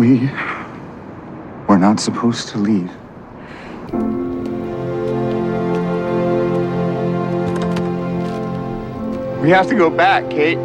We were not supposed to leave. We have to go back, Kate.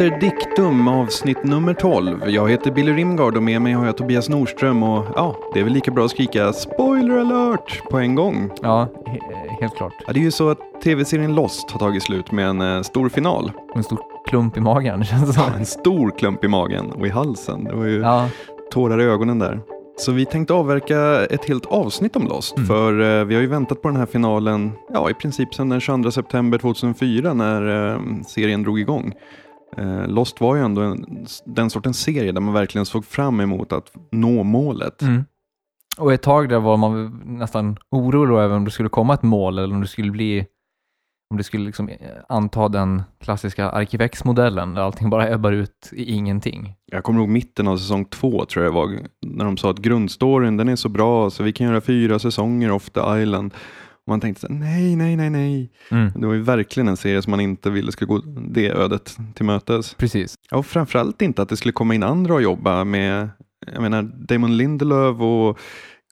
Obiter Dictum avsnitt nummer 12. Jag heter Billy Rimgard och med mig har jag Tobias Norström och ja, det är väl lika bra att skrika spoiler alert på en gång. Ja, he- helt klart. Ja, det är ju så att tv-serien Lost har tagit slut med en eh, stor final. En stor klump i magen känns det som. En stor klump i magen och i halsen. Det var ju Ja, tårar i ögonen där. Så vi tänkte avverka ett helt avsnitt om Lost, Mm. för eh, vi har ju väntat på den här finalen, ja i princip sedan den 22 september 2004 när eh, serien drog igång. Eh, Lost var ju ändå en, den sortens serie där man verkligen såg fram emot att nå målet. mm. Och ett tag där var man nästan orolig över om det skulle komma ett mål eller om det skulle bli om det skulle liksom eh, anta den klassiska Arkivex-modellen där allting bara ebbar ut i ingenting. Jag kommer ihåg mitten av säsong två tror jag det var, när de sa att grundstoryn den är så bra så vi kan göra fyra säsonger of The Island. Man tänkte så här, nej, nej, nej, nej. Mm. Det var ju verkligen en serie som man inte ville skulle gå det ödet till mötes. Precis. Och framförallt inte att det skulle komma in andra och jobba med, jag menar Damon Lindelöf och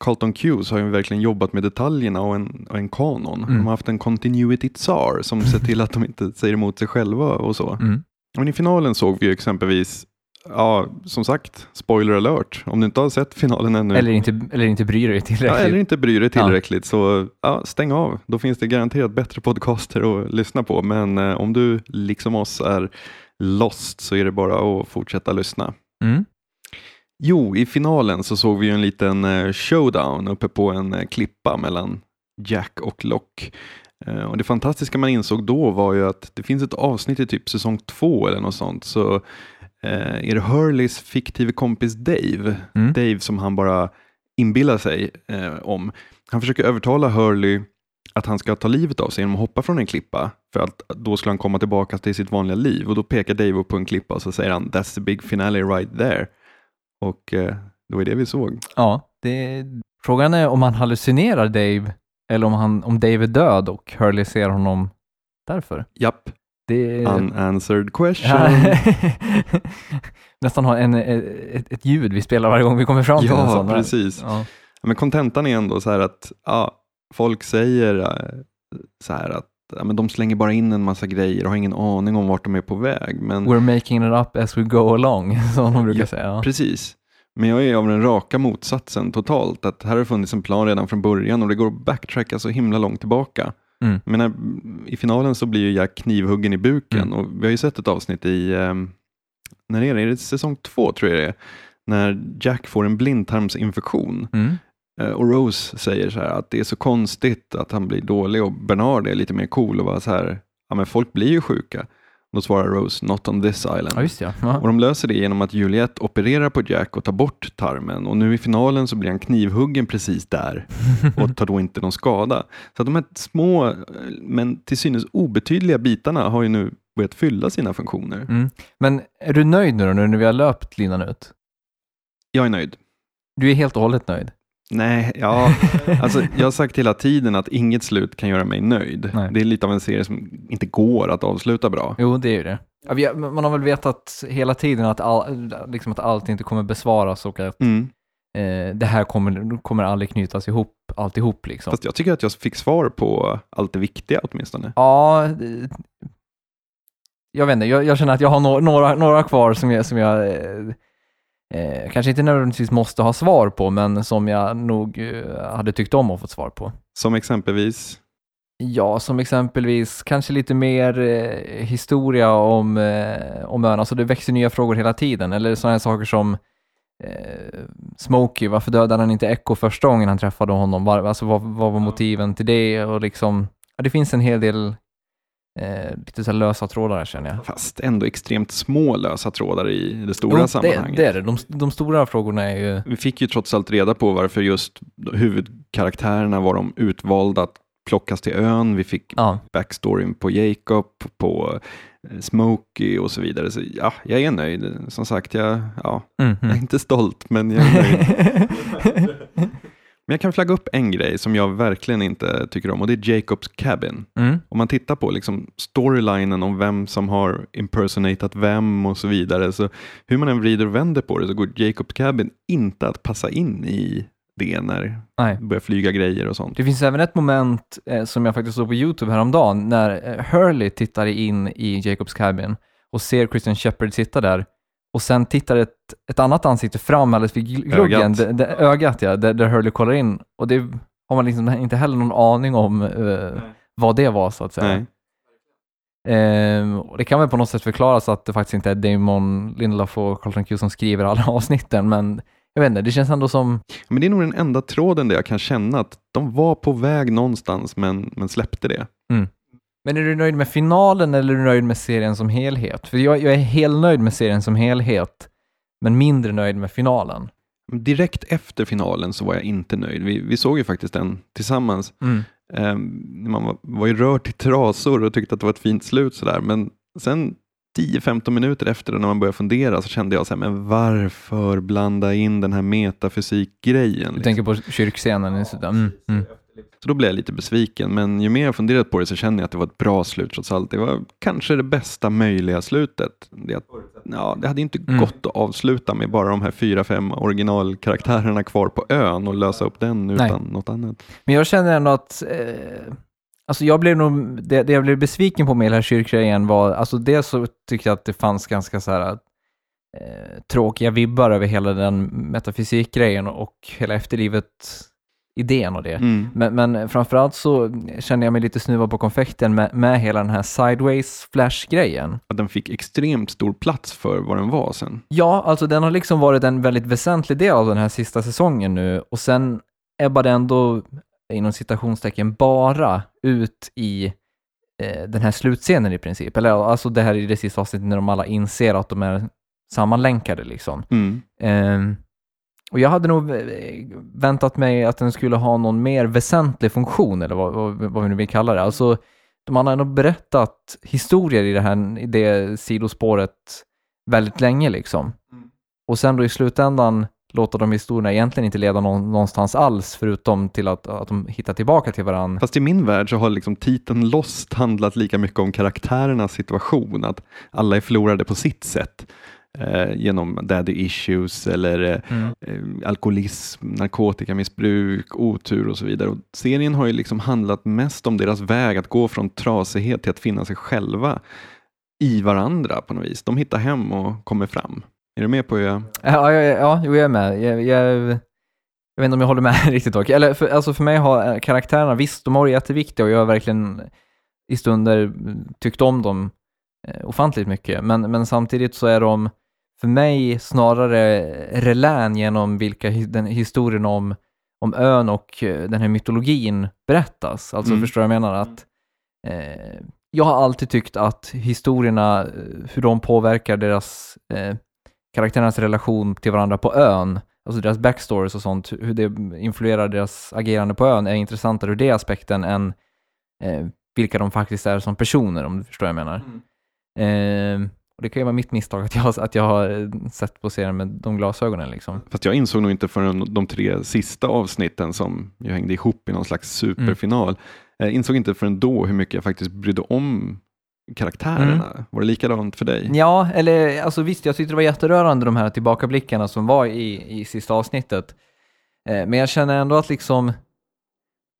Carlton Cuse har ju verkligen jobbat med detaljerna och en, och en kanon. Mm. De har haft en continuity tsar som ser till att de inte säger emot sig själva och så. Mm. Men i finalen såg vi ju exempelvis, ja som sagt, spoiler alert, om du inte har sett finalen ännu. Eller, inte, eller inte bryr dig Ja, tillräckligt. eller inte bryr dig tillräckligt så ja, stäng av. Då finns det garanterat bättre podcaster att lyssna på. Men eh, om du liksom oss är lost så är det bara att fortsätta lyssna. Mm. Jo, i finalen så såg vi en liten eh, showdown uppe på en eh, klippa mellan Jack och Lock. Eh, och det fantastiska man insåg då var ju att det finns ett avsnitt i typ säsong två eller något sånt. Så är det Hurleys fiktive kompis Dave, Mm. Dave som han bara inbillar sig eh, om. Han försöker övertala Hurley att han ska ta livet av sig genom att hoppa från en klippa. För att då skulle han komma tillbaka till sitt vanliga liv. Och då pekar Dave upp på en klippa och så säger han That's the big finale right there. Och eh, det var det vi såg. Ja, det, frågan är om han hallucinerar Dave eller om, han, om Dave är död och Hurley ser honom därför. Japp, Det, unanswered question. Nästan ha en, ett, ett ljud vi spelar varje gång vi kommer fram till en Ja, sån. här. precis. Ja. Men kontentan är ändå så här att ja, folk säger eh, så här att ja, men de slänger bara in en massa grejer och har ingen aning om vart de är på väg. Men We're making it up as we go along, som de brukar Ja, säga. Ja. Precis. Men jag är av den raka motsatsen totalt. Att här har funnits en plan redan från början och det går att backtracka så himla långt tillbaka. Mm. Men i finalen så blir ju Jack knivhuggen i buken Mm. och vi har ju sett ett avsnitt i, ehm, när är det? Är det säsong två tror jag det är? När Jack får en blindtarmsinfektion Mm. Eh, och Rose säger så här att det är så konstigt att han blir dålig och Bernard är lite mer cool och bara så här, ja men folk blir ju sjuka. Då svarar Rose, not on this island. Ja, just ja. ja. Och de löser det genom att Juliette opererar på Jack och tar bort tarmen och nu i finalen så blir han knivhuggen precis där och tar då inte någon skada. Så de här små men till synes obetydliga bitarna har ju nu börjat fylla sina funktioner. Mm. Men är du nöjd nu då, nu när vi har löpt linan ut? Jag är nöjd. Du är helt och hållet nöjd? Nej, ja, alltså jag har sagt hela tiden att inget slut kan göra mig nöjd. Nej. Det är lite av en serie som inte går att avsluta bra. Jo, det är ju det. Man har väl vetat hela tiden att, all, liksom att allt inte kommer besvaras och att Mm. eh, det här kommer, kommer aldrig knytas ihop, alltihop liksom. Fast jag tycker att jag fick svar på allt det viktiga åtminstone. Ja, jag vet inte, jag, jag känner att jag har no några, några kvar som jag, som jag eh, eh, kanske inte nödvändigtvis måste ha svar på, men som jag nog eh, hade tyckt om att få svar på. Som exempelvis, Ja, som exempelvis kanske lite mer eh, historia om, eh, om ön. Alltså det växer nya frågor hela tiden. Eller sådana här saker som eh, Smokey, varför dödade han inte Echo första gången han träffade honom? Var, alltså vad, vad var motiven till det? Och liksom, ja, det finns en hel del eh, lite så lösa trådar känner jag. Fast ändå extremt små lösa trådar i det stora Jo, sammanhanget. det, det är det. De, de stora frågorna är ju... Vi fick ju trots allt reda på varför just huvudkaraktärerna var de utvalda att plockas till ön. Vi fick Ja, backstoryn på Jacob, på eh, Smokey och så vidare. Så ja, jag är nöjd. Som sagt, jag, ja, mm, jag är inte stolt, men jag är nöjd. Men jag kan flagga upp en grej som jag verkligen inte tycker om och det är Jacobs Cabin. mm. Om man tittar på liksom storylinen om vem som har impersonatat vem och så vidare, så hur man än vrider och vänder på det så går Jacobs Cabin inte att passa in i det när Nej. det börjar flyga grejer och sånt. Det finns även ett moment eh, som jag faktiskt såg på YouTube häromdagen när eh, Hurley tittar in i Jacobs cabin och ser Christian Shepard sitta där och sen tittar ett, ett annat ansikte fram alldeles vid gl- gluggen, Ögat. det, det, ögat ja, där, där Hurley kollar in och det har man liksom inte heller någon aning om eh, vad det var så att säga. Ehm, och det kan väl på något sätt förklaras att det faktiskt inte är Damon Lindelof och Carlton Q som skriver alla avsnitten, men jag vet inte, det känns ändå som, Men det är nog den enda tråden där jag kan känna att de var på väg någonstans men, men släppte det. Men är du nöjd med finalen eller är du nöjd med serien som helhet? För jag, jag är helt nöjd med serien som helhet, men mindre nöjd med finalen. Direkt efter finalen så var jag inte nöjd. Vi, vi såg ju faktiskt den tillsammans. Ehm, man var, var ju rörd till trasor och tyckte att det var ett fint slut sådär. Men sen 10-15 minuter efter det, när man började fundera så kände jag så här, men varför blanda in den här metafysikgrejen? Du liksom? tänker på kyrkscenen slutet? Mm, mm. Så då blev jag lite besviken, men ju mer jag funderat på det så känner jag att det var ett bra slut trots allt. Det var kanske det bästa möjliga slutet. Det, ja, det hade inte Mm. gått att avsluta med bara de här fyra, fem originalkaraktärerna kvar på ön och lösa upp den Nej. utan något annat. Men jag känner ändå att, eh, alltså jag blev nog, det, det jag blev besviken på med hela kyrkgrejen var, alltså dels så tyckte jag att det fanns ganska så här eh, tråkiga vibbar över hela den metafysikgrejen och hela efterlivet-idén och det. Mm. Men, men framförallt så kände jag mig lite snuvad på konfekten med, med hela den här sideways flash-grejen. Att den fick extremt stor plats för vad den var sen. Ja, alltså den har liksom varit en väldigt väsentlig del av den här sista säsongen nu och sen ebbade ändå inom citationstecken bara ut i eh, den här slutscenen i princip. Eller alltså det här i det sista avsnittet när de alla inser att de är sammanlänkade liksom. Mm. Ehm, och jag hade nog eh, väntat mig att den skulle ha någon mer väsentlig funktion, eller vad, vad, vad vi nu vill kalla det. Alltså, de har ändå berättat historier i det här i det sidospåret väldigt länge liksom. Och sen då i slutändan låter de historierna egentligen inte leda någon, någonstans alls, förutom till att, att de hittar tillbaka till varandra. Fast i min värld så har liksom titeln Lost handlat lika mycket om karaktärernas situation, att alla är förlorade på sitt sätt. Eh, genom daddy issues eller eh, Mm. eh, alkoholism, narkotikamissbruk, otur och så vidare. Och serien har ju liksom handlat mest om deras väg att gå från trasighet till att finna sig själva i varandra på något vis. De hittar hem och kommer fram. Är du med på hur jag... Ja, ja, ja, jag är med. Jag, jag, jag vet inte om jag håller med riktigt dock. Eller för, alltså för mig har karaktärerna, visst, de har varit jätteviktiga och jag har verkligen i stunder tyckt om dem ofantligt mycket. Men, men samtidigt så är de för mig snarare relän genom vilka den historien om, om ön och eh, den här mytologin berättas. Alltså Mm. förstår jag menar? Att, eh, jag har alltid tyckt att historierna, eh, hur de påverkar deras eh, karaktärernas relation till varandra på ön, alltså deras backstories och sånt, hur det influerar deras agerande på ön är intressantare ur det aspekten än eh, vilka de faktiskt är som personer, om du förstår vad jag menar. Eh, och det kan ju vara mitt misstag att jag, har- att jag har eh, sett på serien med de glasögonen liksom. Fast jag insåg nog inte förrän de tre sista avsnitten som ju hängde ihop i någon slags superfinal, jag insåg inte förrän då hur mycket jag faktiskt brydde om karaktärerna. Var det likadant för dig? Ja, eller alltså visst, jag tyckte det var jätterörande de här tillbakablickarna som var i, i sista avsnittet. Eh, men jag känner ändå att liksom,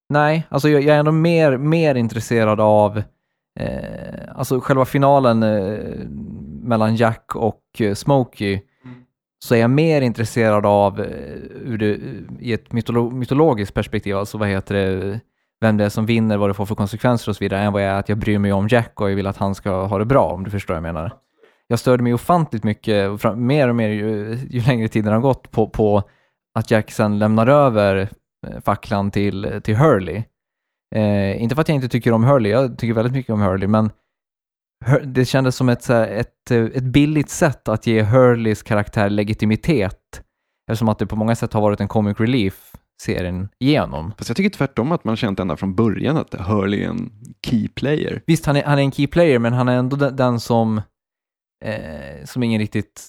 nej, alltså jag, jag är ändå mer, mer intresserad av eh, alltså själva finalen eh, mellan Jack och eh, Smokey. Så är jag mer intresserad av eh, ur det, i ett mytolo- mytologiskt perspektiv, alltså vad heter det, vem det är som vinner, vad det får för konsekvenser och så vidare, än vad jag är att jag bryr mig om Jack och jag vill att han ska ha det bra, om du förstår vad jag menar. Jag störde mig ofantligt mycket, fram, mer och mer ju, ju längre tiden har gått, på, på att Jack sen lämnar över eh, facklan till, till Hurley. Eh, inte för att jag inte tycker om Hurley, jag tycker väldigt mycket om Hurley, men det kändes som ett, här, ett, eh, ett billigt sätt att ge Hurleys karaktär legitimitet. Eftersom att det på många sätt har varit en comic relief serien igenom. Fast jag tycker tvärtom att man känt ända från början att Hurley är en key player. Visst, han är, han är en key player, men han är ändå den, den som, eh, som ingen riktigt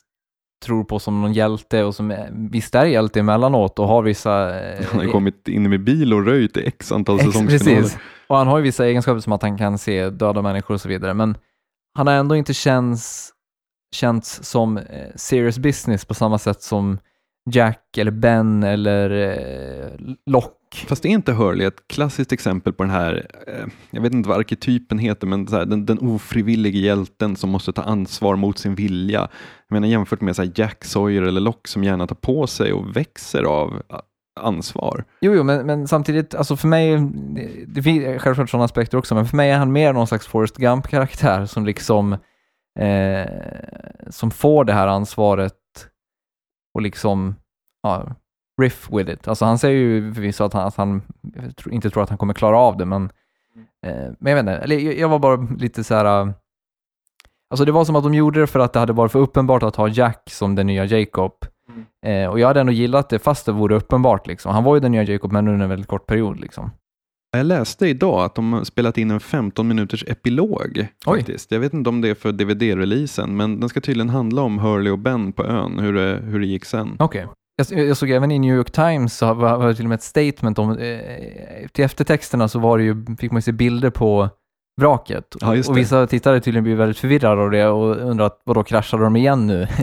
tror på som någon hjälte och som är, visst är hjälte emellanåt och har vissa... Eh, Han har kommit in med bil och röjt i x antal Ex- säsongsfinaler. Precis. Och han har ju vissa egenskaper som att han kan se döda människor och så vidare, men han har ändå inte känts, känts som eh, serious business på samma sätt som Jack eller Ben eller eh, Lock. Fast är inte Hurley ett klassiskt exempel på den här, eh, jag vet inte vad arketypen heter, men så här, den, den ofrivillige hjälten som måste ta ansvar mot sin vilja. Jag menar jämfört med så här, Jack Sawyer eller Lock som gärna tar på sig och växer av ansvar. Jo, jo, men, men samtidigt, alltså för mig, det, det finns självklart sådana aspekter också, men för mig är han mer någon slags Forrest Gump-karaktär som liksom, eh, som får det här ansvaret och liksom, ja, riff with it. Alltså han säger ju förvisso att han, att han inte tror att han kommer klara av det, men, eh, men jag vet inte, eller jag, jag var bara lite så här, alltså det var som att de gjorde det för att det hade varit för uppenbart att ha Jack som den nya Jacob. Eh, och jag hade ändå gillat det fast det vore uppenbart. Liksom. Han var ju den nya Jacob, men under en väldigt kort period. Liksom. Jag läste idag att de spelat in en 15 minuters epilog. Oj. faktiskt. Jag vet inte om det är för DVD-releasen, men den ska tydligen handla om Hurley och Ben på ön, hur det, hur det gick sen. Okej. Jag, jag såg även i New York Times så var, var det till och med ett statement om, eh, till eftertexterna så var det ju, fick man ju se bilder på vraket. Ja, och vissa tittare tydligen blev väldigt förvirrade av det och undrar vadå, kraschade de igen nu?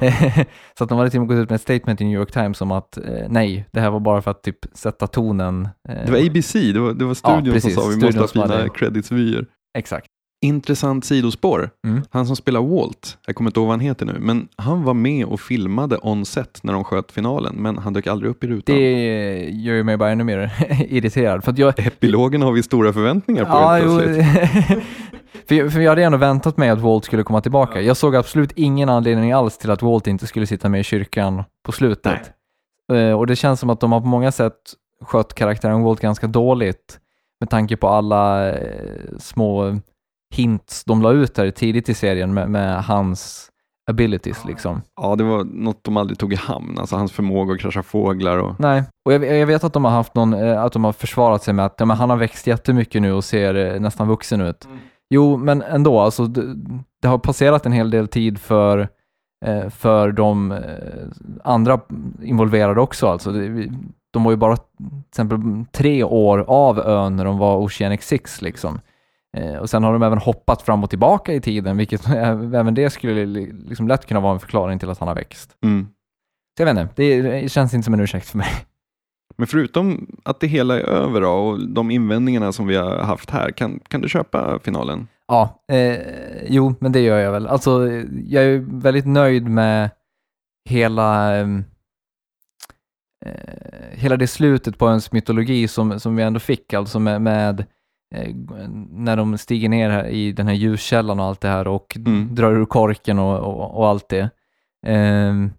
så att de hade till och med gått ut med ett statement i New York Times om att eh, nej, det här var bara för att typ sätta tonen. Eh, Det var ABC, det var, det var studion precis. som sa vi måste ha fina hade- creditsvyer. Exakt. Intressant sidospår. Mm. Han som spelar Walt, jag kommer inte ihåg vad han heter nu, men han var med och filmade on set när de sköt finalen, men han dök aldrig upp i rutan. Det gör ju mig bara ännu mer irriterad. För jag, Epilogen har vi stora förväntningar på Ja, helt jo, plötsligt. för, jag- för jag hade ändå väntat mig att Walt skulle komma tillbaka. Jag såg absolut ingen anledning alls till att Walt inte skulle sitta med i kyrkan på slutet. Eh, och det känns som att de har på många sätt skött karaktären Walt ganska dåligt med tanke på alla eh, små hints de la ut där tidigt i serien med, med hans abilities liksom. Ja, det var något de aldrig tog i hamn, alltså hans förmåga att krascha fåglar och Nej, och jag, jag vet att de har haft någon, eh, att de har försvarat sig med att ja, men han har växt jättemycket nu och ser eh, nästan vuxen ut. Jo, men ändå, alltså, det, det har passerat en hel del tid för, eh, för de andra involverade också. Alltså, det, vi- de var ju bara till exempel tre år av ön när de var Oceanic Six. Liksom. Eh, och sen har de även hoppat fram och tillbaka i tiden, vilket även det skulle li- liksom lätt kunna vara en förklaring till att han har växt. mm. Så jag vet inte, det, känns inte som en ursäkt för mig. Men förutom att det hela är över då, och de invändningarna som vi har haft här, kan, kan du köpa finalen? Ja, eh, jo, men det gör jag väl. Alltså, jag är väldigt nöjd med hela, ehm, eh, hela det slutet på ens mytologi som, som vi ändå fick, alltså med, med när de stiger ner här i den här ljuskällan och allt det här och Mm. drar ur korken och, och, och allt det. Ehm,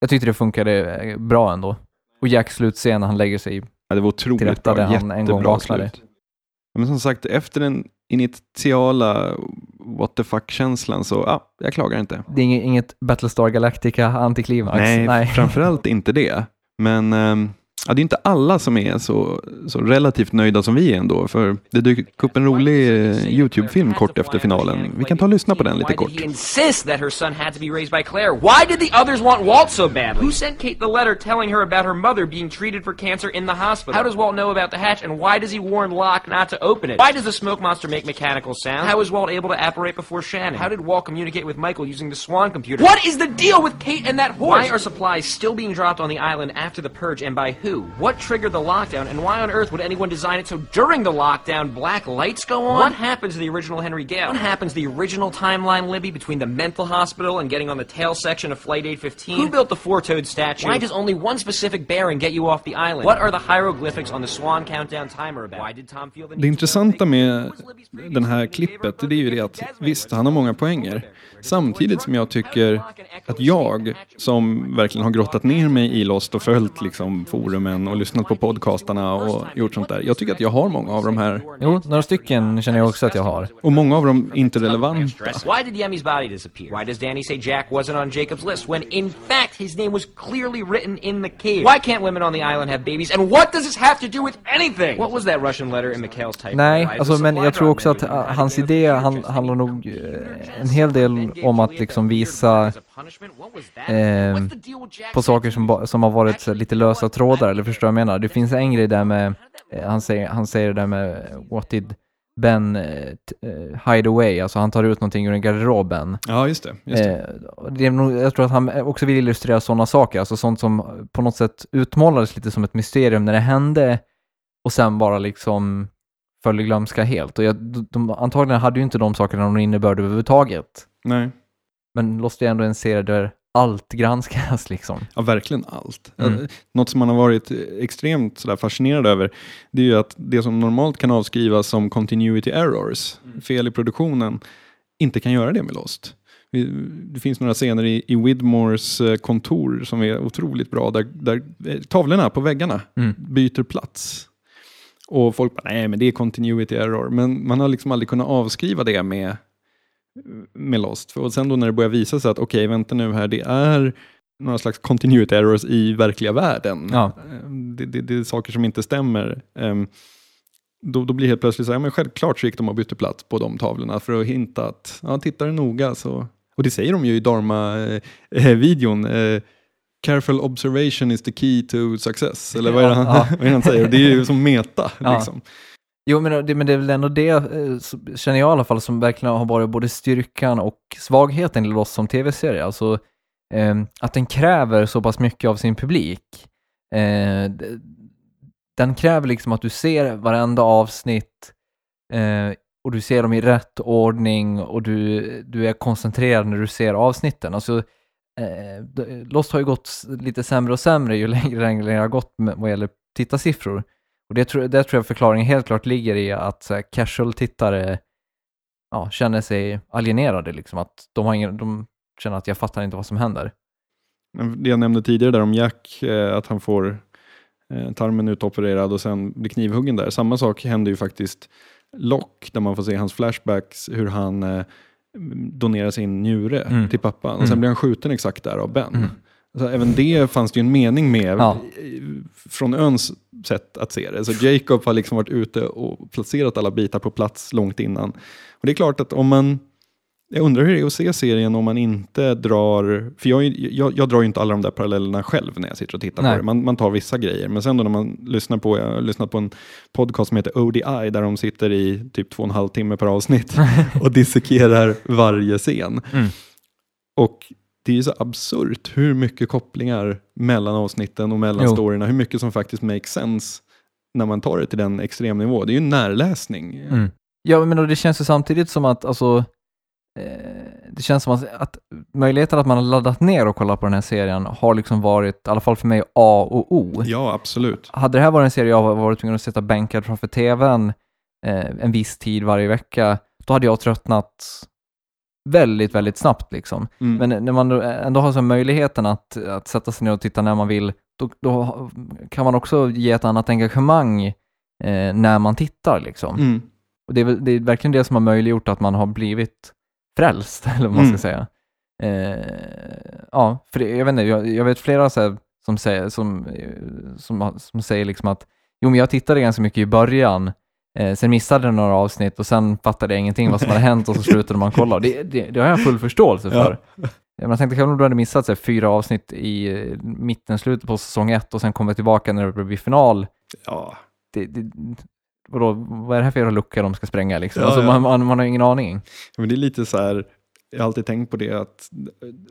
jag tyckte det funkade eh, bra ändå. Och Jacks slutscen när han lägger sig Ja, det var otroligt rätta där han en gång vaknade. Ja, Men som sagt, efter den initiala what the fuck-känslan så, ja, jag klagar inte. Det är inget, Battlestar Galactica antiklimax. Nej, framförallt inte det. Men ehm, ja, det är inte alla som är så, så relativt nöjda som vi är ändå. För det dök upp en rolig eh, YouTube-film kort efter finalen. Vi kan ta och lyssna på den lite Why kort. did he insist that her son had to be raised by Claire? Why did the others want Walt so badly? Who sent Kate the letter telling her about her mother being treated for cancer in the hospital? How does Walt know about the hatch, and why does he warn Locke not to open it? Why does the smoke monster make mechanical sounds? How is Walt able to apparate before Shannon? How did Walt communicate with Michael using the Swan computer? What is the deal with Kate and that horse? Why are supplies still being dropped on the island after the purge, and by who? What triggered the lockdown, and why on earth would anyone design it so during the lockdown black lights go on? What happens to the original Henry Gale? What happens to the original timeline, Libby, between the mental hospital and getting on the tail section of Flight 815? Who built the four-toed statue? Why does only one specific bearing get you off the island? What are the hieroglyphics on the Swan countdown timer about? Why did Tom feel the need Det intressanta med den här klippet, det är ju det att visst, han har många poänger. Samtidigt som jag tycker att jag, som verkligen har grottat ner mig i Lost och följt liksom forum mediumen och lyssnat på podcastarna och gjort sånt där. Jag tycker att jag har många av de här. Jo, några stycken känner jag också att jag har. Och många av dem inte relevanta. Why did Yemi's body disappear? Why does Danny say Jack wasn't on Jacob's list when in fact his name was clearly written in the cave? Why can't women on the island have babies? And what does this have to do with anything? What was that Russian letter in Mikhail's type? Nej, alltså, men jag tror också att uh, hans idé han, handlar nog uh, en hel del om att liksom visa eh, på saker som, som har varit lite lösa trådar, eller förstår jag menar? Det finns en grej där med, eh, han, säger, han säger det där med What did Ben eh, eh, hide away? Alltså han tar ut någonting ur en garderoben. Ja, just det. Just det. Eh, det nog, jag tror att han också vill illustrera sådana saker, alltså sånt som på något sätt utmålades lite som ett mysterium när det hände och sen bara liksom föll i glömska helt. Och jag, de, antagligen hade ju inte de sakerna någon innebörd överhuvudtaget. Nej. Men Lost är ändå en serie där allt granskas liksom. Ja, verkligen allt. Mm. Något som man har varit extremt sådär fascinerad över, det är ju att det som normalt kan avskrivas som continuity errors, fel i produktionen, inte kan göra det med Lost. Det finns några scener i, i Widmores eh, kontor som är otroligt bra, där, där eh, tavlorna på väggarna Mm. byter plats. Och folk bara, nej men det är continuity error. Men man har liksom aldrig kunnat avskriva det med, med Lost. Och sen då när det börjar visa sig att okej, vänta nu här, det är några slags continuity errors i verkliga världen. Ja. Eh, Det, det, det är saker som inte stämmer. Ehm, Då, då blir helt plötsligt så här, ja, men självklart så gick de och bytte plats på de tavlorna för att hinta att, ja, tittar du noga så, och det säger de ju i Dharma-videon, eh, careful observation is the key to success, eller vad är det han, Ja. vad är han säger? Det är ju som meta, liksom. Jo, men det, men det är väl ändå det, eh, känner jag i alla fall, som verkligen har varit både styrkan och svagheten i Lost som tv-serie. Alltså eh, att den kräver så pass mycket av sin publik. Eh, den kräver liksom att du ser varenda avsnitt eh, och du ser dem i rätt ordning och du, du är koncentrerad när du ser avsnitten. Alltså, eh, Lost har ju gått lite sämre och sämre ju längre, längre det har gått med, vad gäller tittarsiffror. Och det tror, där tror jag förklaringen helt klart ligger i att här, casual-tittare ja, känner sig alienerade, liksom. Att de, har ingen, de känner att jag fattar inte vad som händer. Det jag nämnde tidigare där om Jack, eh, att han får eh, tarmen utopererad och sen blir knivhuggen där. Samma sak händer ju faktiskt Lock, där man får se hans flashbacks, hur han eh, donerar sin njure Mm. till pappan. Och Mm. sen blir han skjuten exakt där av Ben. Mm. Så även det fanns det ju en mening med Ja. från öns sätt att se det. Så Jacob har liksom varit ute och placerat alla bitar på plats långt innan. Och det är klart att om man jag undrar hur det är att se serien om man inte drar, för jag, jag, jag drar ju inte alla de där parallellerna själv när jag sitter och tittar Nej. på det. Man, man tar vissa grejer, men sen då när man lyssnar på, jag har lyssnat på en podcast som heter ODI, där de sitter i typ två och en halv timme per avsnitt och dissekerar varje scen. Mm. Och det är så absurt hur mycket kopplingar mellan avsnitten och mellan Jo. storyna, hur mycket som faktiskt makes sense när man tar det till den extremnivå. Det är ju närläsning. Mm. Ja, men det känns ju samtidigt som att, alltså, eh, det känns som att, att möjligheten att man har laddat ner och kollat på den här serien har liksom varit, i alla fall för mig, A och O. Ja, absolut. Hade det här varit en serie jag varit tvungen att sitta bänkad framför tvn eh, en viss tid varje vecka, då hade jag tröttnat väldigt, väldigt snabbt liksom. Mm. Men när man då ändå har så möjligheten att, att sätta sig ner och titta när man vill, då, då kan man också ge ett annat engagemang eh, när man tittar liksom. Mm. Och det är, det är verkligen det som har möjliggjort att man har blivit frälst, eller vad man ska Mm. säga. Eh, ja, för det, jag vet inte, jag, jag vet flera så här, som, säger, som, eh, som, som säger liksom att jo, men jag tittade ganska mycket i början, eh, sen missade jag några avsnitt och sen fattade jag ingenting vad som hade hänt och så slutade man kolla. Det, det, det har jag full förståelse för. Jag menar, tänkte själv om du hade missat så här, fyra avsnitt i eh, mitten, slutet på säsong ett och sen kommer tillbaka när det blir final. Ja, Det, det, vadå, vad är det här för jävla lucka de ska spränga liksom? Ja, alltså, ja. Man, man, man har ingen aning. men det är lite så här, jag har alltid tänkt på det att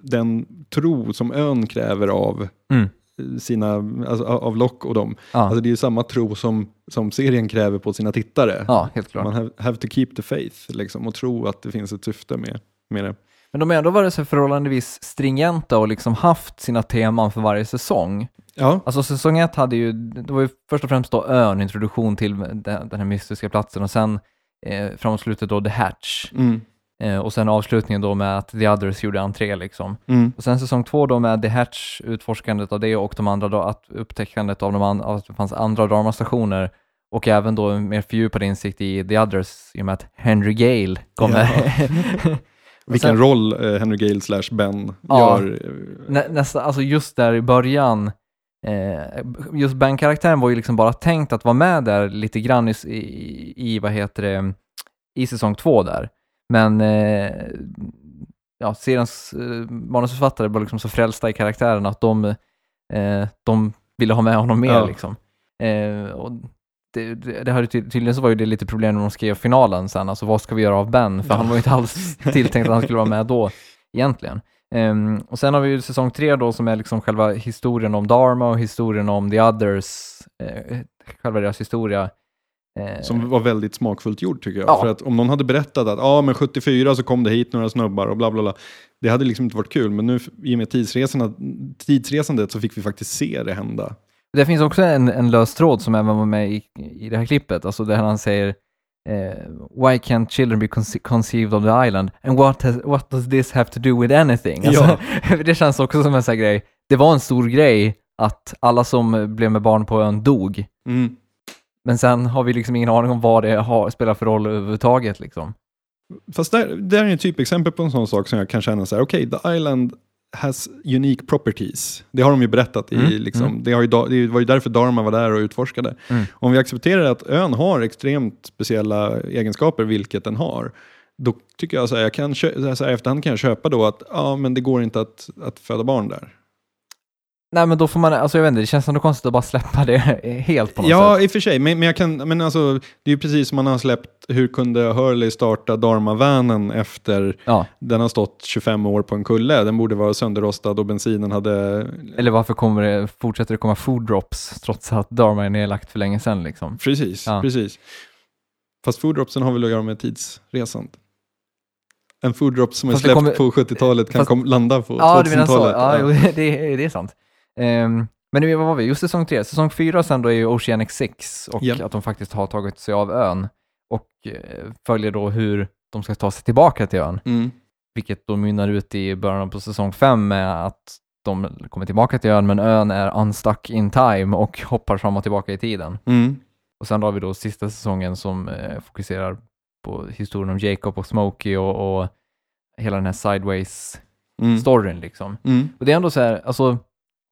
den tro som ön kräver av Mm. Sina, alltså av Lock och dem, Ja, alltså det är ju samma tro som, som serien kräver på sina tittare. ja helt klart. Man have, have to keep the faith liksom, och tro att det finns ett syfte med, med det. Men de har ändå varit så förhållandevis stringenta och liksom haft sina teman för varje säsong. Ja, Alltså säsong ett hade ju, det var ju först och främst då ön, introduktion till den, den här mystiska platsen och sen eh, framåt slutet då The Hatch. mm. Eh, och sen avslutningen då med att The Others gjorde entré liksom. Mm. Och sen säsong två då med The Hatch, utforskandet av det och de andra då, att upptäckandet av, de an, av att det fanns andra dramastationer och även då en mer fördjupad insikt i The Others i och med att Henry Gale kommer. Och Vilken sen- roll eh, Henry Gale slash Ben Ja. gör. eh, Nä, nästa, alltså just där i början, eh, just Ben-karaktären var ju liksom bara tänkt att vara med där lite grann i, i, i vad heter det, i säsong två där. Men eh, ja, seriens eh, manusförfattare var liksom så frälsta i karaktären att de, eh, de ville ha med honom mer Ja. liksom. Eh, och det, det, det hade ty- tydligen så var ju det lite problem när de skrev finalen sen, alltså vad ska vi göra av Ben? För han var ju inte alls tilltänkt att han skulle vara med då egentligen. Ehm, och sen har vi ju säsong tre då som är liksom själva historien om Dharma och historien om the others, eh, själva deras historia. Eh, Som var väldigt smakfullt gjord tycker jag. Ja. För att om någon hade berättat att ah, men 74 så kom det hit några snubbar och bla bla bla. Det hade liksom inte varit kul. Men nu i och med tidsresorna, tidsresandet så fick vi faktiskt se det hända. Det finns också en, en lös tråd som även var med i, i det här klippet, alltså där han säger eh, Why can't children be conce- conceived on the island? And what, has, what does this have to do with anything? Alltså, det känns också som en sån här grej. Det var en stor grej att alla som blev med barn på ön dog. Mm. Men sen har vi liksom ingen aning om vad det har, spelar för roll överhuvudtaget. Liksom. Fast där, där är ett typexempel på en sån sak som jag kan känna så här, okej, the island has unique properties. Det har de ju berättat i, Mm, liksom, mm. Det, ju, det var ju därför Dharma var där och utforskade. Mm. Om vi accepterar att ön har extremt speciella egenskaper, vilket den har, då tycker jag så här, jag kan kö- så här, efterhand kan jag köpa då att ja, men det går inte att, att föda barn där. Nej men då får man, alltså jag vet inte, det känns ändå konstigt att bara släppa det helt på något Ja, sätt. i och för sig. Men, men, jag kan, men alltså, det är ju precis som man har släppt, hur kunde Hurley starta Dharma-vanen efter Ja. den har stått 25 år på en kulle. Den borde vara sönderrostad och bensinen hade... Eller varför kommer det, fortsätter det komma food drops trots att Dharma är nedlagt för länge sedan liksom? Precis, Ja. precis. Fast fooddropsen har väl att göra med tidsresan. En fooddrop som är Fast det släppt kommer- på 70-talet kan fast- kom, landa på Ja, du menar så. 2000-talet. Ja, jo, det, det är sant. Ehm, men nu, vad var vi? Just säsong tre. Säsong fyra sen då är ju Oceanic Six och Ja. att de faktiskt har tagit sig av ön och eh, följer då hur de ska ta sig tillbaka till ön. Mm. vilket då mynnar ut i början på säsong fem med att de kommer tillbaka till ön, men ön är unstuck in time och hoppar fram och tillbaka i tiden. Mm. Och sen har vi då sista säsongen som eh, fokuserar på historien om Jacob och Smokey och, och hela den här sideways-storyn Mm. liksom. Mm. Och det är ändå så här, alltså,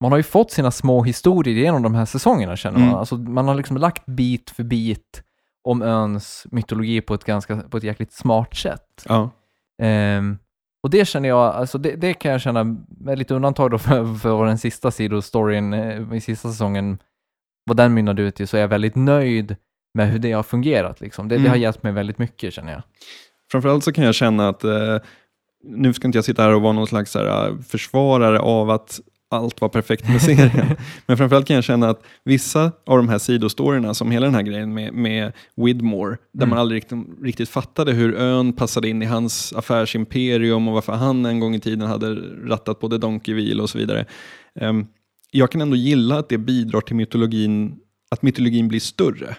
man har ju fått sina små historier genom de här säsongerna känner man. Mm. Alltså, man har liksom lagt bit för bit om öns mytologi på ett ganska, på ett jäkligt smart sätt. Ja. Ehm, och det känner jag, alltså det, det kan jag känna, med lite undantag då för, för den sista sidostoryn eh, i sista säsongen, vad den mynnade ut i, så är jag väldigt nöjd med hur det har fungerat. Liksom. Det, det Mm. har hjälpt mig väldigt mycket känner jag. Framförallt så kan jag känna att, eh, nu ska inte jag sitta här och vara någon slags här, eh, försvarare av att allt var perfekt med serien. Men framförallt kan jag känna att vissa av de här sidostoryna, som hela den här grejen med, med Widmore, där Mm. man aldrig riktigt, riktigt fattade hur ön passade in i hans affärsimperium och varför han en gång i tiden hade rattat både Donkeyville och så vidare. Ehm, jag kan ändå gilla att det bidrar till mytologin, att mytologin blir större.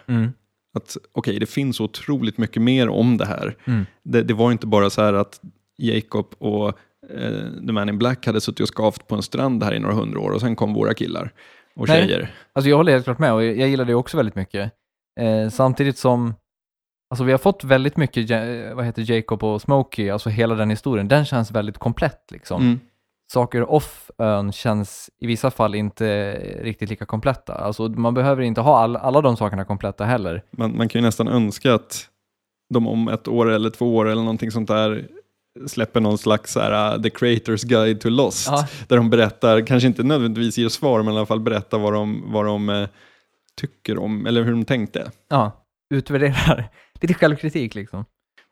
Att okej, det finns otroligt mycket mer om det här. Mm. Det, det var inte bara så här att Jacob och eh, The Man in Black hade suttit och skavt på en strand här i några hundra år och sen kom våra killar och Nej. tjejer. Alltså jag håller helt klart med och jag, gillar det också väldigt mycket. Eh, samtidigt som, alltså vi har fått väldigt mycket, Ja- vad heter Jacob och Smokey, alltså hela den historien, den känns väldigt komplett liksom. Mm. saker off ön känns i vissa fall inte riktigt lika kompletta. Alltså man behöver inte ha all, alla de sakerna kompletta heller. Man, man kan ju nästan önska att de om ett år eller två år eller någonting sånt där släpper någon slags så här, uh, The Creators Guide to Lost. Ja. Där de berättar, kanske inte nödvändigtvis ger svar, men i alla fall berättar vad de, vad de eh, tycker om, eller hur de tänkte. Ja, utvärderar. Lite självkritik liksom.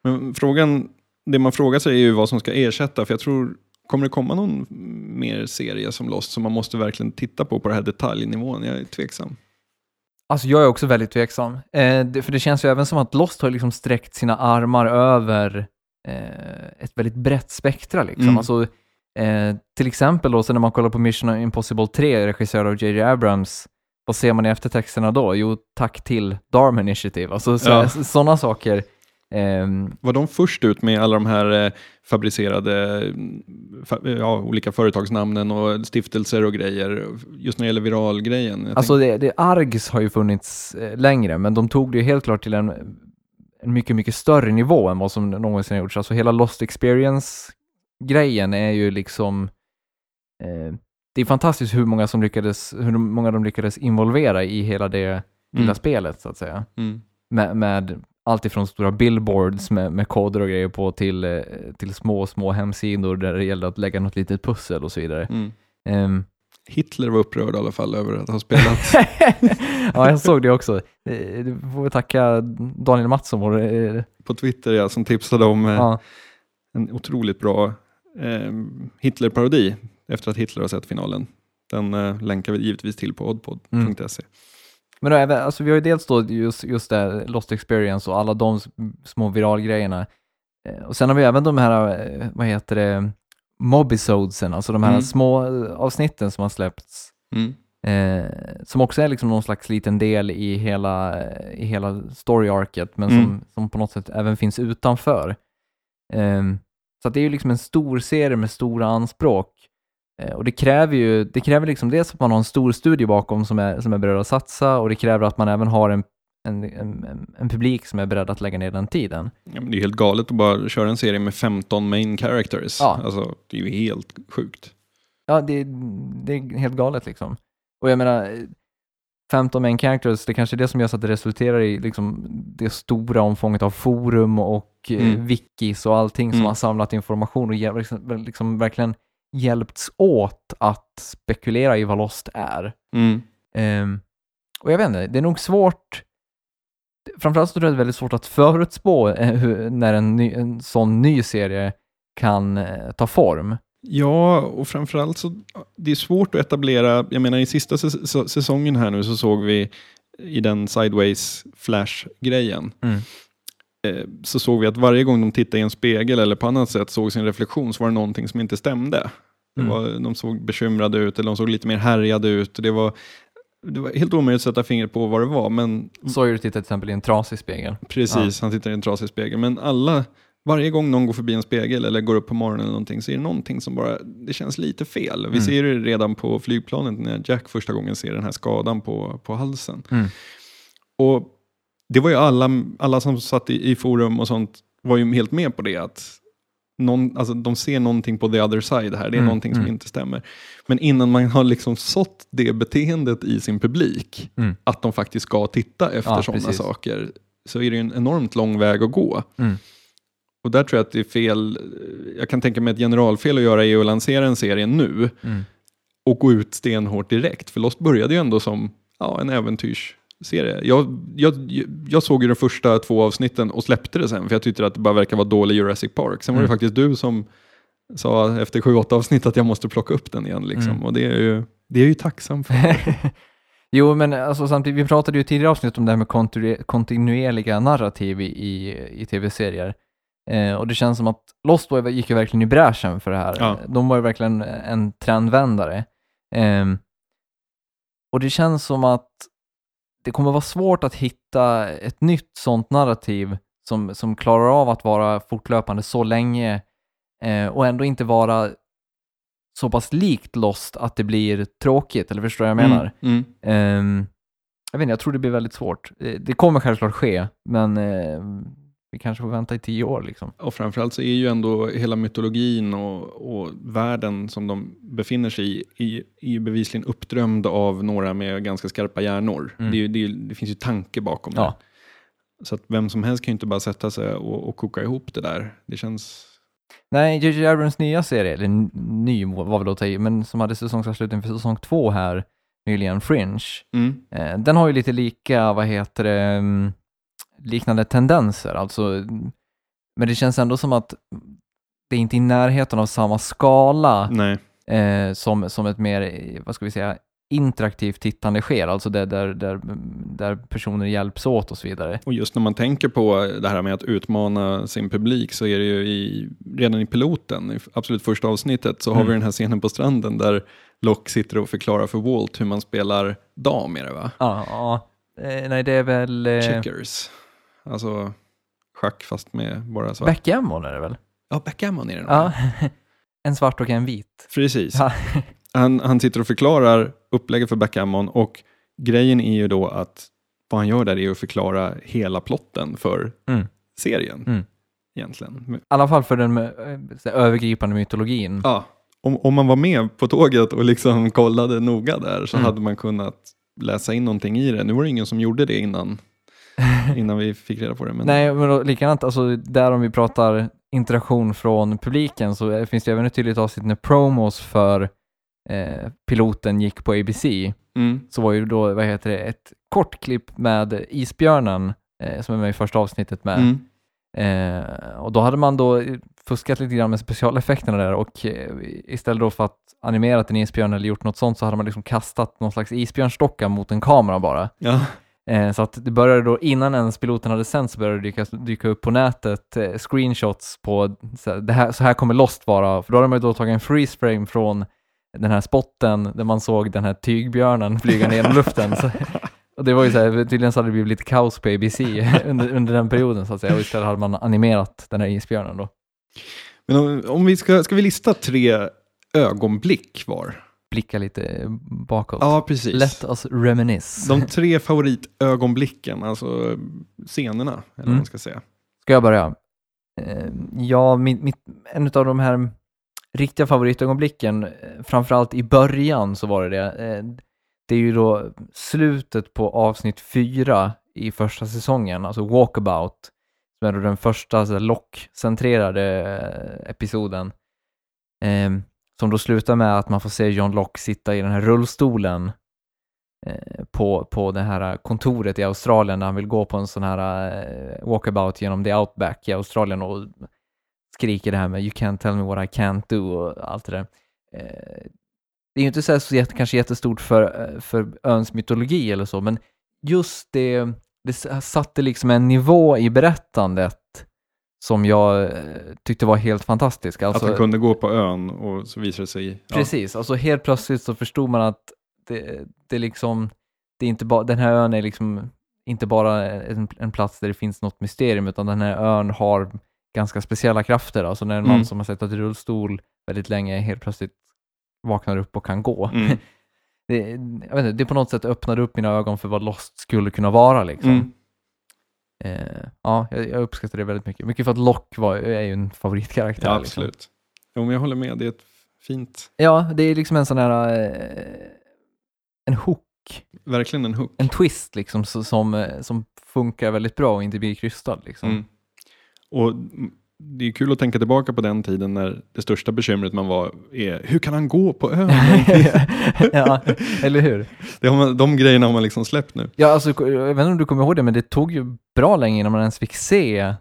Men frågan, det man frågar sig är ju vad som ska ersätta, för jag tror, kommer det komma någon mer serie som Lost som man måste verkligen titta på på den här detaljnivån? Jag är tveksam. Alltså jag är också väldigt tveksam. Eh, det, för det känns ju även som att Lost har liksom sträckt sina armar över ett väldigt brett spektra liksom. Mm. Alltså, eh, till exempel då, så när man kollar på Mission Impossible 3, regisserad av J.J. Abrams, vad ser man i eftertexterna då? Jo, tack till Dharma Initiative. Alltså så, Ja. sådana saker Ehm, Var de först ut med alla de här eh, fabricerade fa ja, olika företagsnamnen och stiftelser och grejer, just när det gäller viralgrejen? Alltså det, det, Args har ju funnits eh, längre, men de tog det ju helt klart till en, en mycket, mycket större nivå än vad som någonsin har gjorts. Alltså hela Lost Experience-grejen är ju liksom... Eh, det är fantastiskt hur många, som lyckades, hur många de lyckades involvera i hela det lilla Mm. spelet, så att säga. Mm. Med, med allt ifrån stora billboards med, med koder och grejer på till, eh, till små, små hemsidor där det gällde att lägga något litet pussel och så vidare. Mm. Ehm, Hitler var upprörd i alla fall över att ha spelat. ja, jag såg det också. Eh, Du får vi tacka Daniel Mattsson, vår, eh, på Twitter ja, som tipsade om eh, ja, en otroligt bra eh, Hitler-parodi efter att Hitler har sett finalen. Den eh, länkar vi givetvis till på oddpod.se. Men då, även- alltså, vi har ju dels då just, just det, Lost Experience och alla de små viralgrejerna. Och sen har vi även de här, vad heter det, mobisodesen, alltså de här Mm. små eh, avsnitten som har släppts. Mm. Eh, som också är liksom någon slags liten del i hela, eh, i hela story-arket, men som, Mm. som på något sätt även finns utanför. Ehm, så det är ju liksom en stor serie med stora anspråk. Eh, och det kräver ju, det kräver liksom dels att man har en stor studie bakom som är, som är beredd att satsa och det kräver att man även har en, en, en, en publik som är beredd att lägga ner den tiden. Ja, men det är helt galet att bara köra en serie med 15 main characters. Ja. Alltså, det är ju helt sjukt. Ja, det, det är helt galet liksom. Och jag menar, eh, 15 main characters, det kanske är det som gör så att det resulterar i liksom det stora omfånget av forum och eh, Mm. wikis och allting som Mm. har samlat information och liksom, liksom verkligen hjälpts åt att spekulera i vad Lost är. Mm. Ehm, och jag vet inte, det är nog svårt, framförallt så tror jag det är väldigt svårt att förutspå eh, hur, när en, ny, en sån ny serie kan eh, ta form. Ja, och framförallt så det är svårt att etablera, jag menar i sista säs- säs- säsongen här nu så såg vi i den sideways flash-grejen Mm. eh, så såg vi att varje gång de tittade i en spegel eller på annat sätt såg sin reflektion så var det någonting som inte stämde. Mm. var, de såg bekymrade ut eller de såg lite mer härjade ut. Det var, det var helt omöjligt att sätta fingret på vad det var, men Sawyer tittar till exempel i en trasig spegel. Precis, han tittar i en trasig spegel. Men alla, varje gång någon går förbi en spegel eller går upp på morgonen eller någonting så är det någonting som bara, det känns lite fel. Vi Mm. ser det redan på flygplanet när Jack första gången ser den här skadan på, på halsen. Mm. Och det var ju alla, alla som satt i, i forum och sånt var ju helt med på det att någon, alltså de ser någonting på the other side här, det är Mm, någonting som mm. inte stämmer. Men innan man har liksom sått det beteendet i sin publik, Mm. att de faktiskt ska titta efter Ja, sådana saker, så är det ju en enormt lång väg att gå. Mm. Och där tror jag att det är fel, jag kan tänka mig ett generalfel att göra är att lansera en serie nu Mm. och gå ut stenhårt direkt. För Lost började ju ändå som ja, en äventyrsserie. Jag, jag, jag såg ju de första två avsnitten och släppte det sen för jag tyckte att det bara verkar vara dålig Jurassic Park. Sen var det Mm. faktiskt du som sa efter sju, åtta avsnitt att jag måste plocka upp den igen. Liksom. Mm. Och det är, ju, det är jag ju tacksam för. jo, men alltså, samtidigt, vi pratade ju i tidigare avsnitt om det här med kontinuer- kontinuerliga narrativ i, i, i tv-serier. Eh, och det känns som att Lost var, gick ju verkligen i bräschen för det här. Ja. De var ju verkligen en trendvändare. Ehm, och det känns som att det kommer vara svårt att hitta ett nytt sånt narrativ som, som klarar av att vara fortlöpande så länge eh, och ändå inte vara så pass likt Lost att det blir tråkigt, eller förstår du vad jag menar? Mm, mm. Ehm, jag vet inte, jag tror det blir väldigt svårt. Eh, Det kommer självklart ske, men eh, vi kanske får vänta i tio år liksom. Och framförallt så är ju ändå hela mytologin och, och världen som de befinner sig i, är ju bevisligen uppdrömd av några med ganska skarpa hjärnor. Mm. Det, är det, är det finns ju tanke bakom Ja. det. Så att vem som helst kan ju inte bara sätta sig och, och koka ihop det där. Det känns... Nej, J.J. Abrams nya serie, eller ny var väl att ta i, men som hade säsongsavslutning för säsong två här nyligen, Fringe. Mm. Eh, den har ju lite lika, vad heter det, mm, liknande tendenser, alltså, men det känns ändå som att det är inte i närheten av samma skala eh, som, som ett mer, vad ska vi säga, interaktivt tittande sker, alltså där, där, där, där personer hjälps åt och så vidare. Och just när man tänker på det här med att utmana sin publik så är det ju i, redan i piloten, i absolut första avsnittet, så har Mm. vi den här scenen på stranden där Locke sitter och förklarar för Walt hur man spelar dam är det va? Ja, ja. Eh, nej det är väl... Eh, Checkers. Alltså schack fast med bara svart. Backgammon är det väl? ja, backgammon är det nog. Ja. en svart och en vit. Precis. Ja. Han, han sitter och förklarar upplägget för backgammon och grejen är ju då att vad han gör där är att förklara hela plotten för Mm. serien. Mm. Egentligen. I alla fall för den eh, övergripande mytologin. Ja, om, om man var med på tåget och liksom kollade noga där så Mm. hade man kunnat läsa in någonting i det. Nu var det ingen som gjorde det innan, innan vi fick reda på det. Men Nej, men då, likadant, alltså där om vi pratar interaktion från publiken så eh, finns det även ett tydligt avsnitt när promos för eh, piloten gick på ABC. Mm, Så var ju då, vad heter det, ett kort klipp med isbjörnen eh, som är med i första avsnittet med. mm, Eh, och då hade man då fuskat lite grann med specialeffekterna där och eh, istället då för att animera en isbjörn eller gjort något sånt så hade man liksom kastat någon slags isbjörnstocka mot en kamera bara. ja, Eh, så att det började då, innan ens piloten hade sänt så började det dyka, dyka upp på nätet eh, screenshots på så här, det här, så här kommer Lost vara, för då hade man ju då tagit en freeze frame från den här spotten där man såg den här tygbjörnen flyga ner i luften. Så, och det var ju så här, tydligen så hade det blivit lite kaos på ABC under, under den perioden så att säga, och istället hade man animerat den här isbjörnen då. Men om, om vi ska, ska vi lista tre ögonblick var? Blicka lite bakåt. Ja, precis. Let us reminisce. De tre favoritögonblicken, alltså scenerna, eller Mm. man ska säga. Ska jag börja? Eh, ja, mitt, mitt, en av de här riktiga favoritögonblicken, eh, framförallt i början så var det det. Eh, det är ju då slutet på avsnitt fyra i första säsongen, alltså Walkabout, som är då den första så Lock-centrerade eh, episoden. Som då slutar med att man får se John Locke sitta i den här rullstolen eh, på, på det här kontoret i Australien när han vill gå på en sån här eh, walkabout genom the outback i Australien och skriker det här med you can't tell me what I can't do och allt det där. Eh, det är ju inte så, här så jätte, kanske jättestort för, för öns mytologi eller så, men just det, det satte liksom en nivå i berättandet som jag eh, tyckte var helt fantastisk. Alltså, att han kunde gå på ön och så visade det sig... Ja. Precis, alltså helt plötsligt så förstod man att det, det liksom, det är inte bara, den här ön är liksom inte bara en, en plats där det finns något mysterium, utan den här ön har ganska speciella krafter. Alltså när man Mm. som har suttit i rullstol väldigt länge helt plötsligt vaknar upp och kan gå. Mm. Det, jag vet inte, det på något sätt öppnade upp mina ögon för vad Lost skulle kunna vara. Liksom. Mm. Eh, ja, jag, jag uppskattar det väldigt mycket. Mycket för att Locke var, är ju en favoritkaraktär. Ja, liksom. absolut. Jo, men jag håller med, det är ett fint, Ja, det är liksom en sån här, eh, en hook verkligen en hook. en twist liksom så- som, eh, som funkar väldigt bra och inte blir krystad. Liksom. Mm. Och det är kul att tänka tillbaka på den tiden när det största bekymret man var är hur kan han gå på ön? ja, eller hur? det har man, de grejerna har man liksom släppt nu. Ja, alltså, jag vet inte om du kommer ihåg det, men det tog ju bra länge innan man ens fick se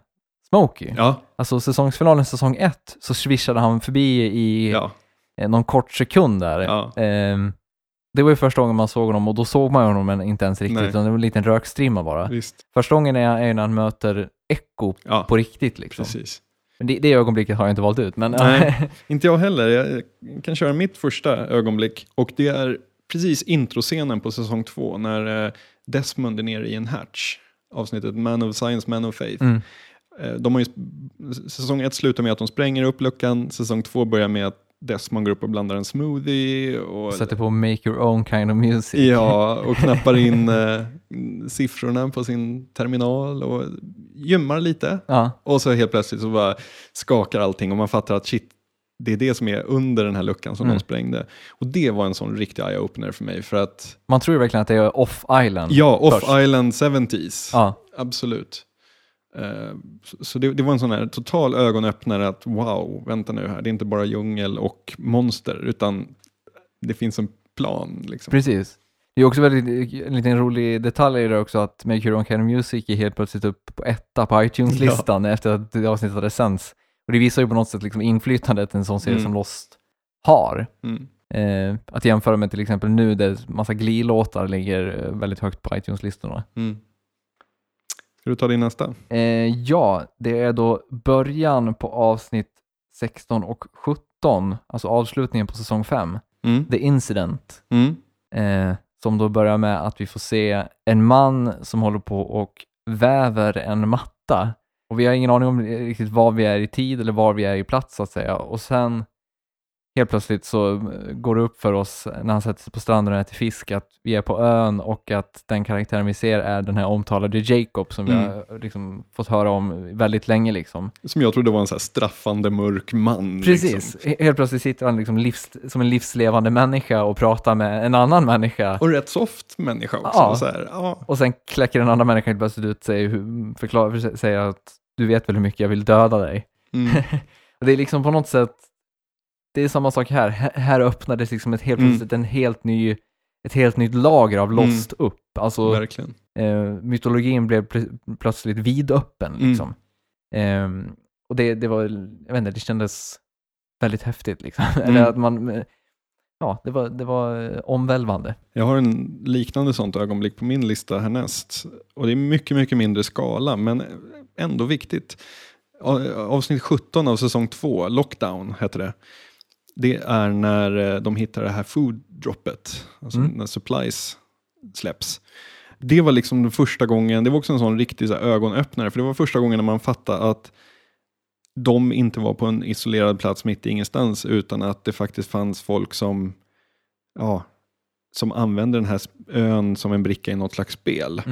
Smokey. Ja, Alltså säsongsfinalen säsong ett så swishade han förbi i ja, eh, någon kort sekund där. ja. Ehm, det var ju första gången man såg honom och då såg man honom men inte ens riktigt, Nej. utan det var en liten rökstrimma bara. visst. Första gången är, är när han möter Echo Ja, på riktigt liksom. precis. Men det, det ögonblicket har jag inte valt ut, men Nej. Inte jag heller. Jag kan köra mitt första ögonblick och det är precis introscenen på säsong två när eh, Desmond är nere i en hatch. Avsnittet Man of Science, Man of Faith. mm. Eh, De har ju, säsong ett slutar med att de spränger upp luckan, säsong två börjar med att Desmond går upp och blandar en smoothie. Och, sätter på Make Your Own Kind of Music. Ja, och knappar in eh, siffrorna på sin terminal och gymmar lite. Ja. Och så helt plötsligt så bara skakar allting och man fattar att shit, det är det som är under den här luckan som Mm. de sprängde. Och det var en sån riktig eye-opener för mig. För att, Man tror verkligen att det är Off Island. ja, Off först. Island 70s. Ja, Absolut. Eh, så- det, det var en sån här total ögonöppnare att wow, vänta nu här, det är inte bara djungel och monster, utan det finns en plan. Liksom. precis. Det är också väldigt, en liten rolig detalj i det också att Make Your Own Kind of Music är helt plötsligt upp på etta på iTunes-listan efter att det avsnittet hade sänts. Och det visar ju på något sätt liksom inflytandet en sån serie Mm. som Lost har. Mm. Eh, att jämföra med till exempel nu där massa Glee-låtar ligger eh, väldigt högt på iTunes-listorna. Mm. Ska du ta din nästa? Eh, ja, det är då början på avsnitt 16 och 17, alltså avslutningen på säsong 5, Mm. The Incident. Mm. Eh, som då börjar med att vi får se en man som håller på och väver en matta Och vi har ingen aning om riktigt var vi är i tid eller var vi är i plats så att säga. Och sen helt plötsligt så eh, går det upp för oss när han sätter sig på stranden och äter fisk att vi är på ön och att den karaktären vi ser är den här omtalade Jacob som Mm. vi har liksom fått höra om väldigt länge liksom. Som jag trodde var en så straffande mörk man. Precis, Liksom. He- helt plötsligt sitter han liksom livs, som en livslevande människa och pratar med en annan människa. Och rätt soft människa också. Ja. Så här, ja. Och sen kläcker den andra människan helt plötsligt ut sig, för- säger att du vet väl hur mycket jag vill döda dig. Mm. Och det är liksom på något sätt, det är samma sak här. Här- Här öppnades liksom ett helt Mm. plötsligt en helt ny, ett helt nytt lager av Mm. Lost upp. Alltså Verkligen. eh, mytologin blev pl- plötsligt vidöppen Mm. liksom. Ehm, och det, det var, jag vet inte, det kändes väldigt häftigt liksom. Eller att man, eh, ja, det var, det var eh, omvälvande. Jag har en liknande sånt ögonblick på min lista härnäst. Och det är mycket, mycket mindre skala, men ändå viktigt. Avsnitt 17 av säsong 2, Lockdown heter det. Det är när eh, de hittar det här food droppet, alltså Mm. när supplies släpps. Det var liksom den första gången, det var också en sån riktig så här, ögonöppnare, för det var första gången när man fattade att de inte var på en isolerad plats mitt i ingenstans, utan att det faktiskt fanns folk som, ja, som använder den här ön som en bricka i något slags spel.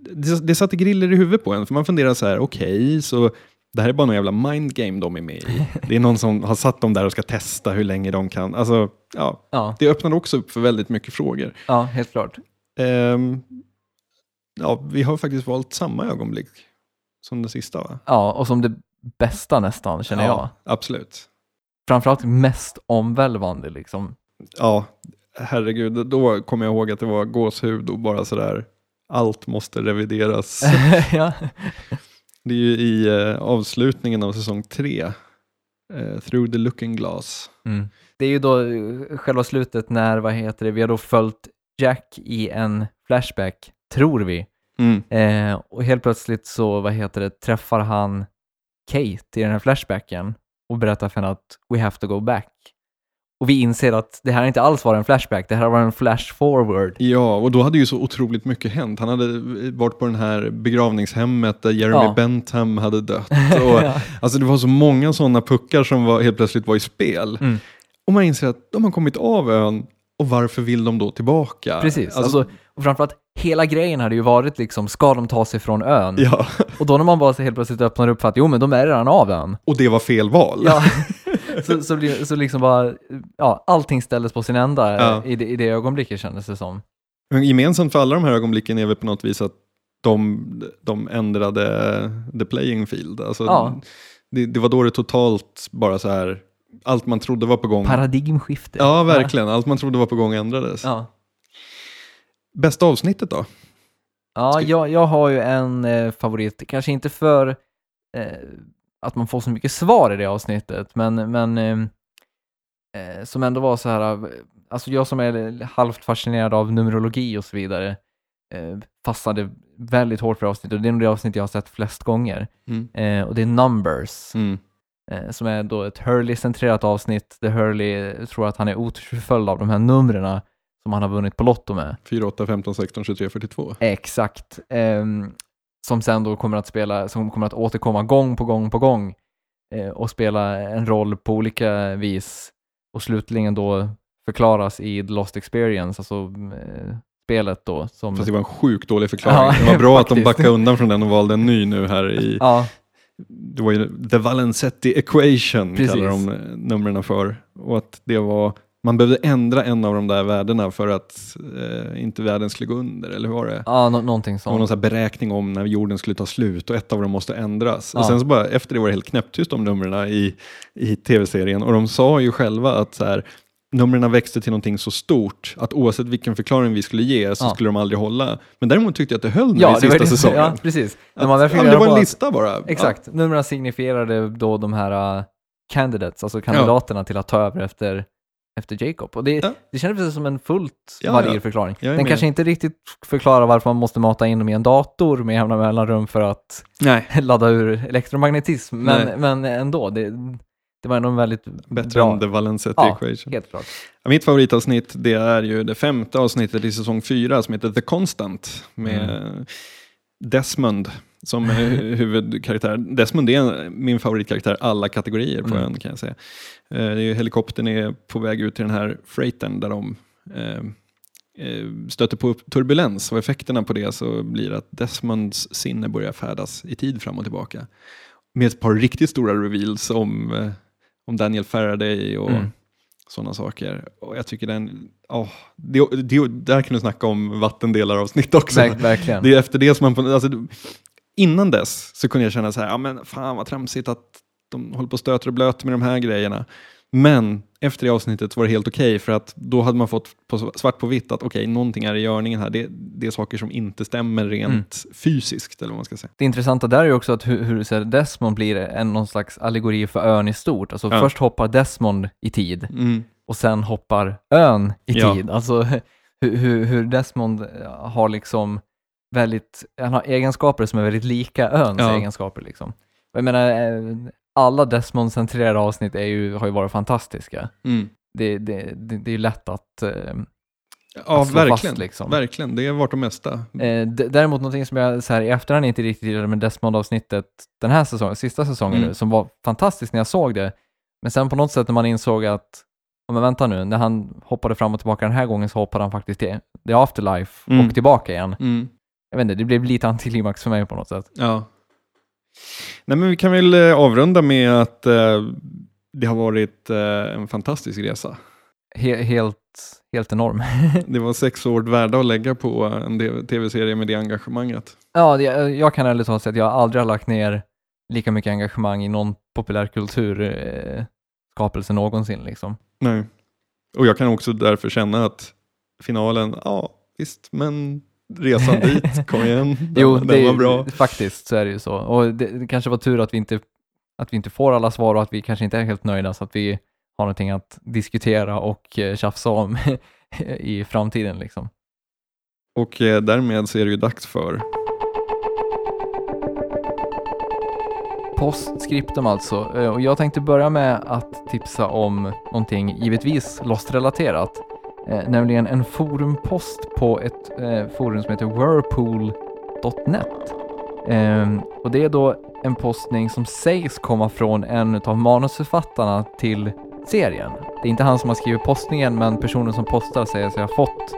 Det, det satte griller i huvudet på en, för man funderar så här, okej, så det här är bara någon jävla mindgame de är med i. Det är någon som har satt dem där och ska testa hur länge de kan. Alltså, ja, Ja, det öppnade också upp för väldigt mycket frågor. ja, helt klart. Ehm, ja, vi har faktiskt valt samma ögonblick som det sista va? Ja, och som det bästa nästan, känner jag. Ja, absolut. Framförallt mest omvälvande liksom. Ja, herregud, då kommer jag ihåg att det var gåshud och bara sådär, allt måste revideras. ja. Det är ju i eh, avslutningen av säsong tre, eh, Through the Looking Glass. Mm. Det är ju då eh, själva slutet när, vad heter det, vi har då följt Jack i en flashback, tror vi. Mm. Eh, och helt plötsligt så, vad heter det, träffar han Kate i den här flashbacken och berättar för henne att we have to go back. Och vi inser att det här inte alls var en flashback, det här var en flash forward. Ja, och då hade ju så otroligt mycket hänt. Han hade varit på den här begravningshemmet där Jeremy Ja. Bentham hade dött. Och, Ja. Alltså det var så många sådana puckar som var, helt plötsligt var i spel. Mm. Och man inser att de har kommit av ön och varför vill de då tillbaka? Precis, Alltså, alltså, och framförallt hela grejen hade ju varit liksom, ska de ta sig från ön? ja, Och då när man bara så helt plötsligt öppnar upp för att jo men de är redan av ön. och det var fel val. Ja, så, så, blir, så liksom bara, ja, allting ställdes på sin ända Ja. i, det, i det ögonblicket kändes det som. Men gemensamt för alla de här ögonblicken är väl på något vis att de, de ändrade the playing field. Alltså, Ja. det, det var då det totalt bara så här, allt man trodde var på gång. Paradigmskifte. Ja, verkligen. Allt man trodde var på gång ändrades. Ja, Bästa avsnittet då? ja jag, jag har ju en eh, favorit, kanske inte för eh, att man får så mycket svar i det avsnittet, men, men eh, eh, som ändå var så här, eh, alltså jag som är halvt fascinerad av numerologi och så vidare, eh, fastnade väldigt hårt för avsnittet och det är nog det avsnitt jag har sett flest gånger. Mm. Eh, och det är Numbers. Mm. eh, som är då ett Hurley-centrerat avsnitt där Hurley tror att han är otursförföljd av de här numren som han har vunnit på Lotto med. 4, 8, 15, 16, 23, 42. Exakt. Ehm, som sen då kommer att spela, som kommer att återkomma gång på gång på gång eh, och spela en roll på olika vis och slutligen då förklaras i The Lost Experience, alltså eh, spelet då. Som, Fast det var en sjukt dålig förklaring. Ja, det var bra att de backade undan från den och valde en ny nu här i, ja, det var ju The Valenzetti Equation Precis. kallar de eh, numren för. Och att det var, man behövde ändra en av de där värdena för att eh, inte världen skulle gå under, eller hur var det? ja nå- någonting Det var någon sånt. här beräkning om när jorden skulle ta slut och ett av dem måste ändras. Ja. Och sen så bara efter det var det helt knäpptyst om numren i, i tv-serien och de sa ju själva att så här, numren växte till någonting så stort att oavsett vilken förklaring vi skulle ge så Ja. skulle de aldrig hålla. Men däremot tyckte jag att det höll nu Ja, i det sista det, säsongen. ja, precis. Man Att, fick ja, det var en att- lista bara. Exakt, numren signifierade då de här uh, candidates, alltså kandidaterna till att ta över efter, efter Jacob. Och det, Ja. det kändes som en fullt Ja, valid ja. förklaring. Den med. kanske inte riktigt förklarar varför man måste mata in dem i en dator med jämna mellanrum för att Nej, ladda ur elektromagnetism, men, Nej. men ändå, det, det var ändå en väldigt bättre bra. än The Valenzetti Ja. Equation. Helt klart. Mitt favoritavsnitt det är ju det femte avsnittet i säsong fyra som heter The Constant med Mm. Desmond som huvudkaraktär. Desmond är min favoritkaraktär alla kategorier på Mm. ön kan jag säga. Eh, helikoptern är på väg ut till den här freightern där de eh, eh, stöter på turbulens och effekterna på det så blir att Desmonds sinne börjar färdas i tid fram och tillbaka. Med ett par riktigt stora reveals om, eh, om Daniel Faraday och Mm. sådana saker. Och jag tycker den, oh, det, det, där kan du snacka om vattendelar avsnitt också. Verk, verkligen. Det är efter det som man, alltså, innan dess så kunde jag känna så här, ja men fan vad tramsigt att de håller på och stöter och blöter med de här grejerna. Men efter det avsnittet var det helt okej för att då hade man fått på svart på vitt att okej, någonting är i görningen här. Det, det är saker som inte stämmer rent fysiskt eller vad man ska säga. Det intressanta där är ju också att hur, hur så Desmond blir en någon slags allegori för ön i stort. Alltså Ja. först hoppar Desmond i tid Mm. och sen hoppar ön i Ja. tid. Alltså hur, hur, hur Desmond eh, har liksom väldigt, han har egenskaper som är väldigt lika öns Ja. egenskaper liksom. Jag menar, eh, alla Desmond-centrerade avsnitt är ju, har ju varit fantastiska. Mm. Det, det, det, det är ju lätt att, eh, Ja, att slå verkligen. fast liksom. verkligen. Det har varit det mesta. Eh, däremot någonting som jag så här, i efterhand inte riktigt gillade med Desmond-avsnittet den här säsongen, sista säsongen Mm. nu, som var fantastiskt när jag såg det. Men sen på något sätt när man insåg att, "Ja, men vänta nu, när han hoppade fram och tillbaka den här gången så hoppade han faktiskt till The Afterlife Mm. och tillbaka igen. Mm. Jag vet inte, det blev lite antiklimax för mig på något sätt. Ja. Nej, men vi kan väl eh, avrunda med att eh, det har varit eh, en fantastisk resa. He- helt, helt enorm. Det var sex år värda att lägga på en tv-serie med det engagemanget. ja, det, jag kan ärligt talat säga att jag aldrig har lagt ner lika mycket engagemang i någon populärkultur eh, någonsin liksom. Nej. Och jag kan också därför känna att finalen, ja visst, men resan dit, kom igen, den, Jo, den det, var bra. faktiskt så är det ju så. Och det, det kanske var tur att vi, inte, att vi inte får alla svar och att vi kanske inte är helt nöjda så att vi har någonting att diskutera och eh, tjafsa om i framtiden. Liksom. Och eh, därmed så är det ju dags för Postscriptum alltså. Eh, Och jag tänkte börja med att tipsa om någonting givetvis Lost-relaterat. Eh, nämligen en forumpost på ett eh, forum som heter whirlpool.net. Eh, och det är då en postning som sägs komma från en av manusförfattarna till serien. Det är inte han som har skrivit postningen, men personen som postar säger sig ha fått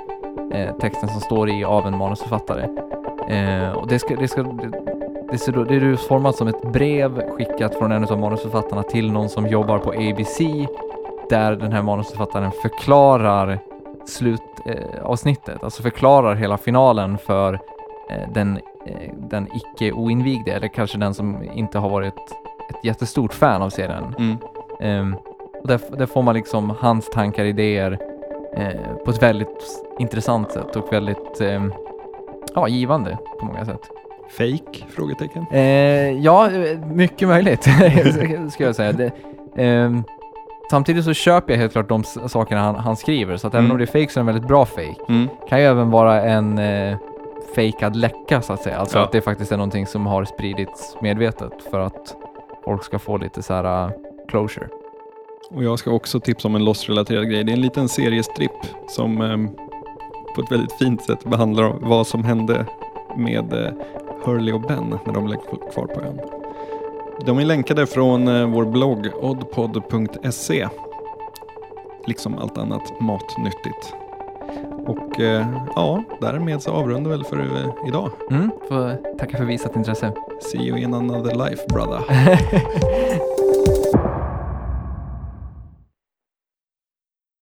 eh, texten som står i av en manusförfattare. Eh, och det, ska, det, ska, det, det, ser då, det är utformat som ett brev skickat från en av manusförfattarna till någon som jobbar på ABC, där den här manusförfattaren förklarar slutavsnittet, avsnittet, alltså förklarar hela finalen för eh, den, eh, den icke oinvigde, eller kanske den som inte har varit ett jättestort fan av serien. mm, Ehm, och där, där får man liksom hans tankar, idéer eh, på ett väldigt intressant sätt och väldigt ehm, ja, givande på många sätt. fake? Frågetecken. Eh, ja, mycket möjligt ska jag säga. Det, ehm, samtidigt så köper jag helt klart de sakerna han, han skriver, så att även Mm. om det är fake så är det en väldigt bra fake. Mm. kan ju även vara en eh, fejkad läcka så att säga. Alltså Ja. att det faktiskt är någonting som har spridits medvetet för att folk ska få lite så här uh, closure. Och jag ska också tipsa om en Lost-relaterad grej. Det är en liten seriestripp som ehm, på ett väldigt fint sätt behandlar vad som hände med eh, Hurley och Ben när de blev kvar på ön. De är länkade från eh, vår blogg oddpod.se liksom allt annat matnyttigt. Och eh, ja, därmed så avrundar väl för eh, idag. Mm, får tacka för visat intresse. See you in another life brother.